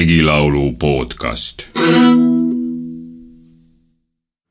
Regilaulu podcast.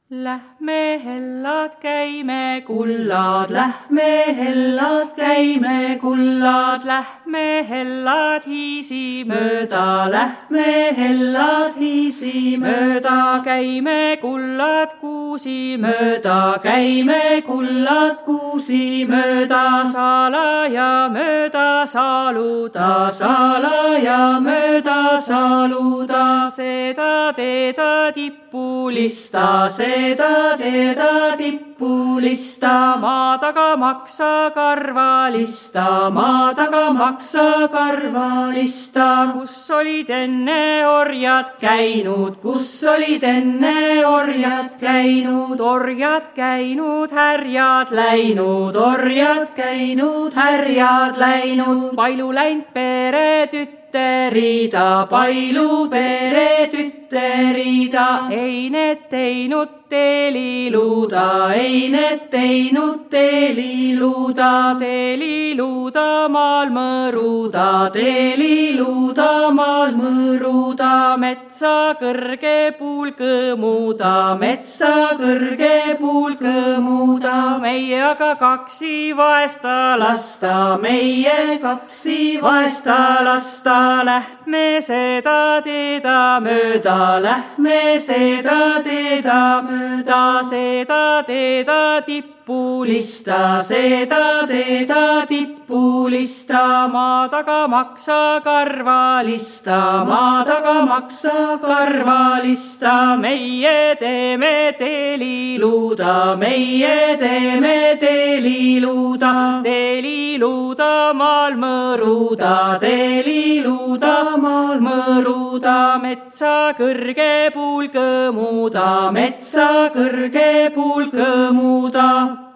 Lähme hellad käime kullad, lähme hellad käime kullad, lähme hellad hiisi mööda, lähme hellad hiisi mööda, käime kullad kuusi mööda, käime kullad kuusi mööda, salaja mööda saaluda, salaja mööda saaluda, seda teeda tipulista, seda teeda tipulista, maa taga maksa karvalista, maa taga maksa karvalista, kus olid enne orjad käinud, kus olid enne orjad käinud, orjad käinud, härjad läinud, orjad käinud, härjad läinud, palju läinud peretütteriida, palju peretütteriida, ei need teinud teeliluuda, ei need teinud teeliluuda, teeliluuda maal mõruda, teeliluuda maal mõruda, metsa kõrge puul kõmuda, metsa kõrge puul kõmuda, meie aga kaksi vaesta lasta, meie kaksi vaesta lasta, lähme seda teeda mööda, lähme seda teeda mööda. Seda teeda tipulista, seda teeda tipulista, maa taga maksa karvalista, maa taga maksa karvalista, meie teeme teeliluuda, meie teeme teeliluuda, teeliluuda maal mõruda, teeliluuda maal mõruda, metsa kõrge puul kõmuda, metsa kõrge puul kõmuda.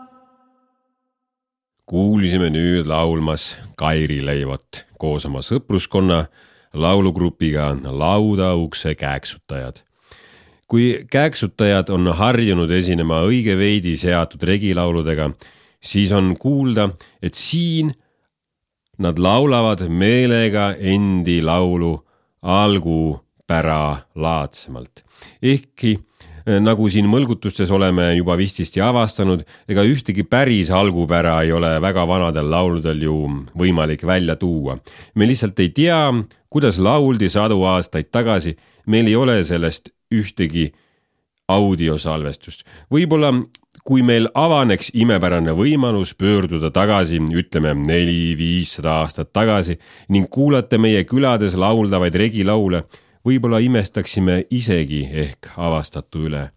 Kuulsime nüüd laulmas Kairi Leivot koos oma sõpruskonna laulugrupiga Lauda ukse kääksutajad. kui kääksutajad on harjunud esinema õige veidi seatud regilauludega, siis on kuulda, et siin nad laulavad meelega endi laulu algupära laadsemalt. ehkki nagu siin mõlgutustes oleme juba vististi avastanud, ega ühtegi päris algupära ei ole väga vanadel lauludel ju võimalik välja tuua. me lihtsalt ei tea, kuidas lauldi sadu aastaid tagasi, meil ei ole sellest ühtegi audiosalvestust. võib-olla kui meil avaneks imepärane võimalus pöörduda tagasi, ütleme neli-viissada aastat tagasi ning kuulata meie külades lauldavaid regilaule, võib-olla imestaksime isegi ehk avastatu üle.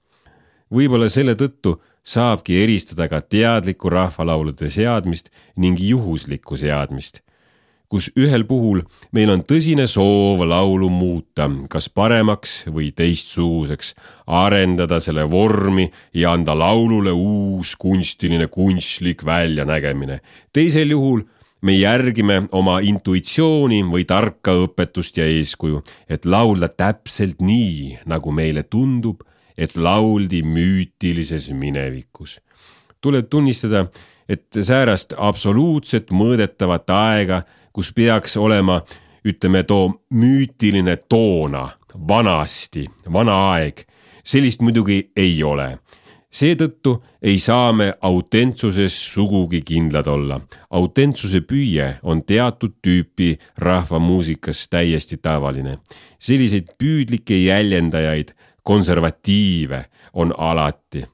võib-olla selle tõttu saabki eristada ka teadlikku rahvalaulude seadmist ning juhuslikku seadmist, kus ühel puhul meil on tõsine soov laulu muuta, kas paremaks või teistsuguseks, arendada selle vormi ja anda laulule uus kunstiline kunstlik väljanägemine. teisel juhul me järgime oma intuitsiooni või tarka õpetust ja eeskuju, et laulda täpselt nii, nagu meile tundub, et lauldi müütilises minevikus. tuleb tunnistada, et säärast absoluutset mõõdetavat aega, kus peaks olema, ütleme, too müütiline toona, vanasti, vana aeg, sellist muidugi ei ole seetõttu ei saa me autentsuses sugugi kindlad olla. autentsuse püüe on teatud tüüpi rahvamuusikas täiesti tavaline. selliseid püüdlikke jäljendajaid, konservatiive on alati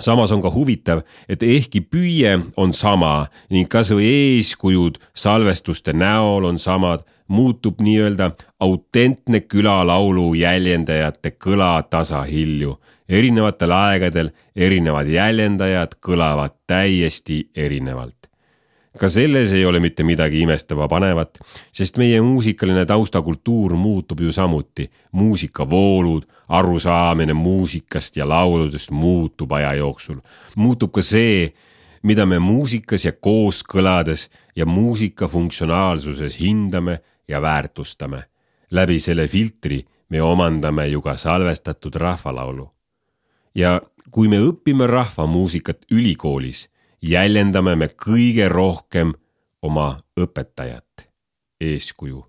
samas on ka huvitav, et ehkki püüe on sama ning kasvõi eeskujud salvestuste näol on samad, muutub nii-öelda autentne külalaulu jäljendajate kõla tasahilju. Erinevatel aegadel erinevad jäljendajad kõlavad täiesti erinevalt ka selles ei ole mitte midagi imestava panevat, sest meie muusikaline taustakultuur muutub ju samuti. muusikavoolud, arusaamine muusikast ja lauludest muutub aja jooksul. muutub ka see, mida me muusikas ja kooskõlades ja muusika funktsionaalsuses hindame ja väärtustame. läbi selle filtri me omandame ju ka salvestatud rahvalaulu. Ja kui me õpime rahvamuusikat ülikoolis jäljendame me kõige rohkem oma õpetajat, eeskuju.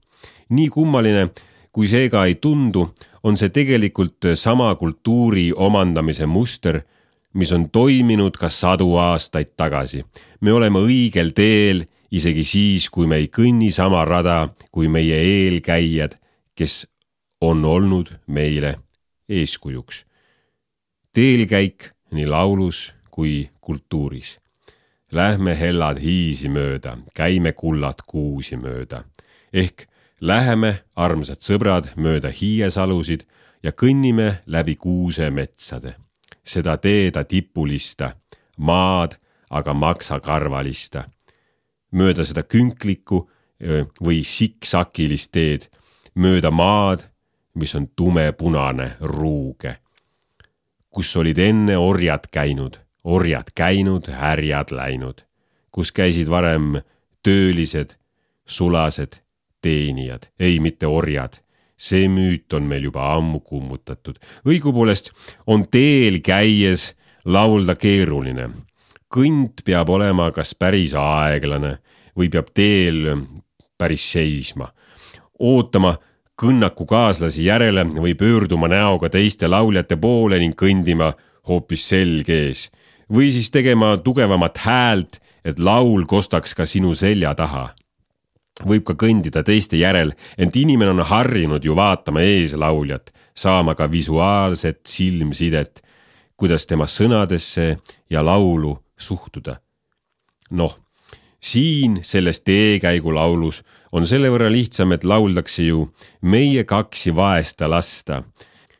nii kummaline, kui see ka ei tundu, on see tegelikult sama kultuuri omandamise muster, mis on toiminud ka sadu aastaid tagasi. me oleme õigel teel isegi siis, kui me ei kõnni sama rada kui meie eelkäijad, kes on olnud meile eeskujuks. Teelkäik nii laulus kui kultuuris. Lähme hellad hiisi mööda, käime kullad kuusi mööda ehk läheme, armsad sõbrad, mööda hiiesalusid ja kõnnime läbi kuusemetsade. seda teeda tipulista, maad aga maksakarvalista. mööda seda künklikku või siksakilist teed, mööda maad, mis on tumepunane ruuge, kus olid enne orjad käinud, orjad käinud, härjad läinud, kus käisid varem töölised, sulased teenijad, ei mitte orjad. see müüt on meil juba ammu kummutatud. õigupoolest on teel käies laulda keeruline. kõnt peab olema kas päris aeglane või peab teel päris seisma, ootama kõnnaku kaaslasi järele või pöörduma näoga teiste lauljate poole ning kõndima hoopis selg ees või siis tegema tugevamat häält, et laul kostaks ka sinu selja taha võib ka kõndida teiste järel, ent inimene on harjunud ju vaatama eeslauljat, saama ka visuaalset silmsidet, kuidas tema sõnadesse ja laulu suhtuda. noh, siin selles teekäigulaulus on selle võrra lihtsam, et lauldakse ju meie kaksi vaesta lasta.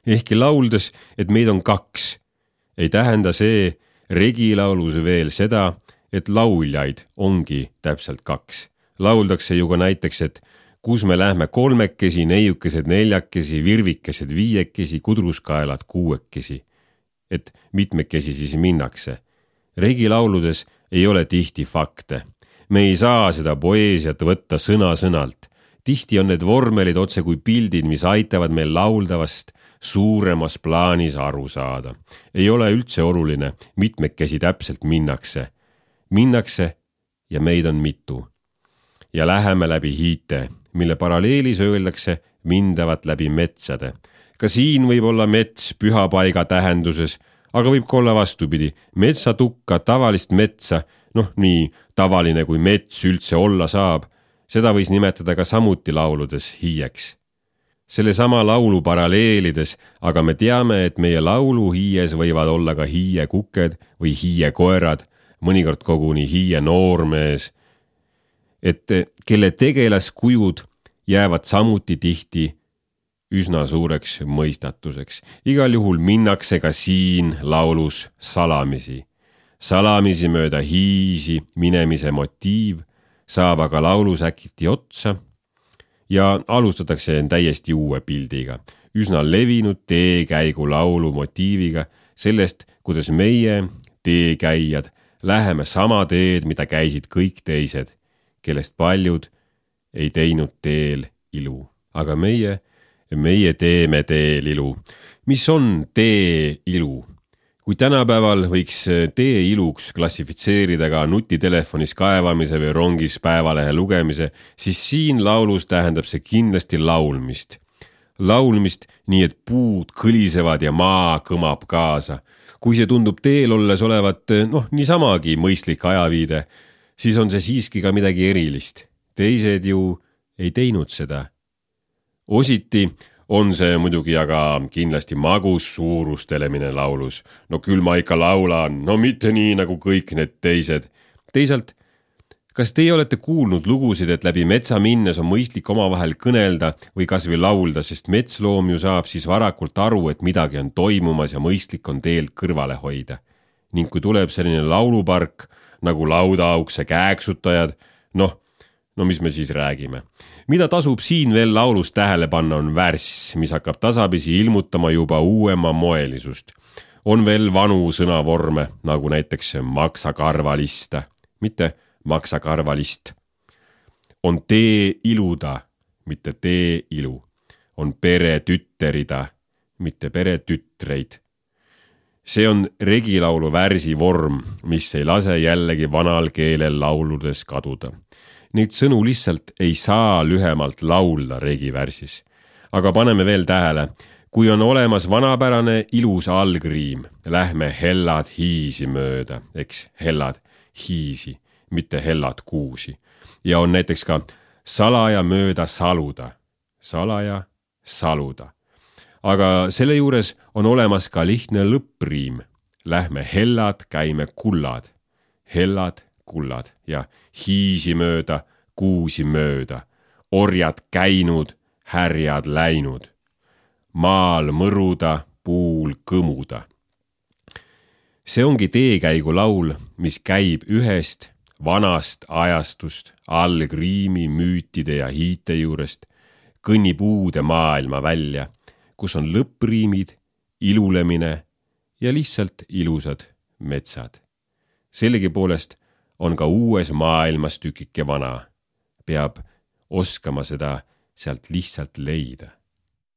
ehkki lauldes, et meid on kaks, ei tähenda see regilaulus veel seda, et lauljaid ongi täpselt kaks lauldakse ju ka näiteks, et kus me lähme kolmekesi, neiukesed neljakesi, virvikesed viiekesi, kudruskaelad kuuekesi. et mitmekesi siis minnakse. regilauludes ei ole tihti fakte. Me ei saa seda poeesiat võtta sõna-sõnalt. tihti on need vormelid otse kui pildid, mis aitavad meil lauldavast suuremas plaanis aru saada. ei ole üldse oluline, mitmekesi täpselt minnakse. minnakse ja meid on mitu ja läheme läbi hiite, mille paralleelis öeldakse mindavat läbi metsade. ka siin võib olla mets pühapaiga tähenduses, aga võib ka olla vastupidi, metsatukka, tavalist metsa, noh, nii tavaline kui mets üldse olla saab, seda võis nimetada ka samuti lauludes hiieks sellesama laulu paralleelides, aga me teame, et meie lauluhiies võivad olla ka hiiekuked või hiiekoerad, mõnikord koguni hiie noormees et kelle tegelaskujud jäävad samuti tihti üsna suureks mõistatuseks. igal juhul minnakse ka siin laulus salamisi. Salamisi mööda hiisi minemise motiiv saab aga laulus äkiti otsa ja alustatakse täiesti uue pildiga, üsna levinud teekäigu laulu motiiviga sellest, kuidas meie, teekäijad, läheme sama teed, mida käisid kõik teised kellest paljud ei teinud teel ilu, aga meie, meie teeme teel ilu. mis on tee ilu? Kui tänapäeval võiks tee iluks klassifitseerida ka nutitelefonis kaevamise või rongis päevalehe lugemise, siis siin laulus tähendab see kindlasti laulmist. laulmist nii, et puud kõlisevad ja maa kõmab kaasa. kui see tundub teel olles olevat noh, niisamagi mõistlik ajaviide siis on see siiski ka midagi erilist. teised ju ei teinud seda. ositi on see muidugi aga kindlasti magus suurustelemine laulus. no küll ma ikka laulan, no mitte nii nagu kõik need teised. teisalt, kas teie olete kuulnud lugusid, et läbi metsa minnes on mõistlik omavahel kõnelda või kasvõi laulda, sest metsloom ju saab siis varakult aru, et midagi on toimumas ja mõistlik on teelt kõrvale hoida. ning kui tuleb selline laulupark nagu laudaukse kääksutajad, noh, no mis me siis räägime. mida tasub siin veel laulus tähele panna, on värss, mis hakkab tasapisi ilmutama juba uuema moelisust. on veel vanu sõnavorme, nagu näiteks maksakarvalist, mitte maksakarvalist. on tee iluda, mitte tee ilu. on peretütterida, mitte peretütreid see on regilaulu värsivorm, mis ei lase jällegi vanal keelel lauludes kaduda. Neid sõnu lihtsalt ei saa lühemalt laulda regivärsis. aga paneme veel tähele, kui on olemas vanapärane ilus allgriim, lähme hellad hiisi mööda, eks, hellad hiisi, mitte hellad kuusi. ja on näiteks ka salaja mööda saluda, salaja saluda. aga selle juures on olemas ka lihtne lõppriim. Lähme hellad, käime kullad, hellad, kullad ja hiisi mööda, kuusi mööda, orjad käinud, härjad läinud, maal mõruda, puul kõmuda. see ongi teekäigulaul, mis käib ühest vanast ajastust, allgriimi, müütide ja hiite juurest kõnnib uude maailma välja, kus on lõppriimid, ilulemine ja lihtsalt ilusad metsad. sellegipoolest on ka uues maailmas tükike vana, peab oskama seda sealt lihtsalt leida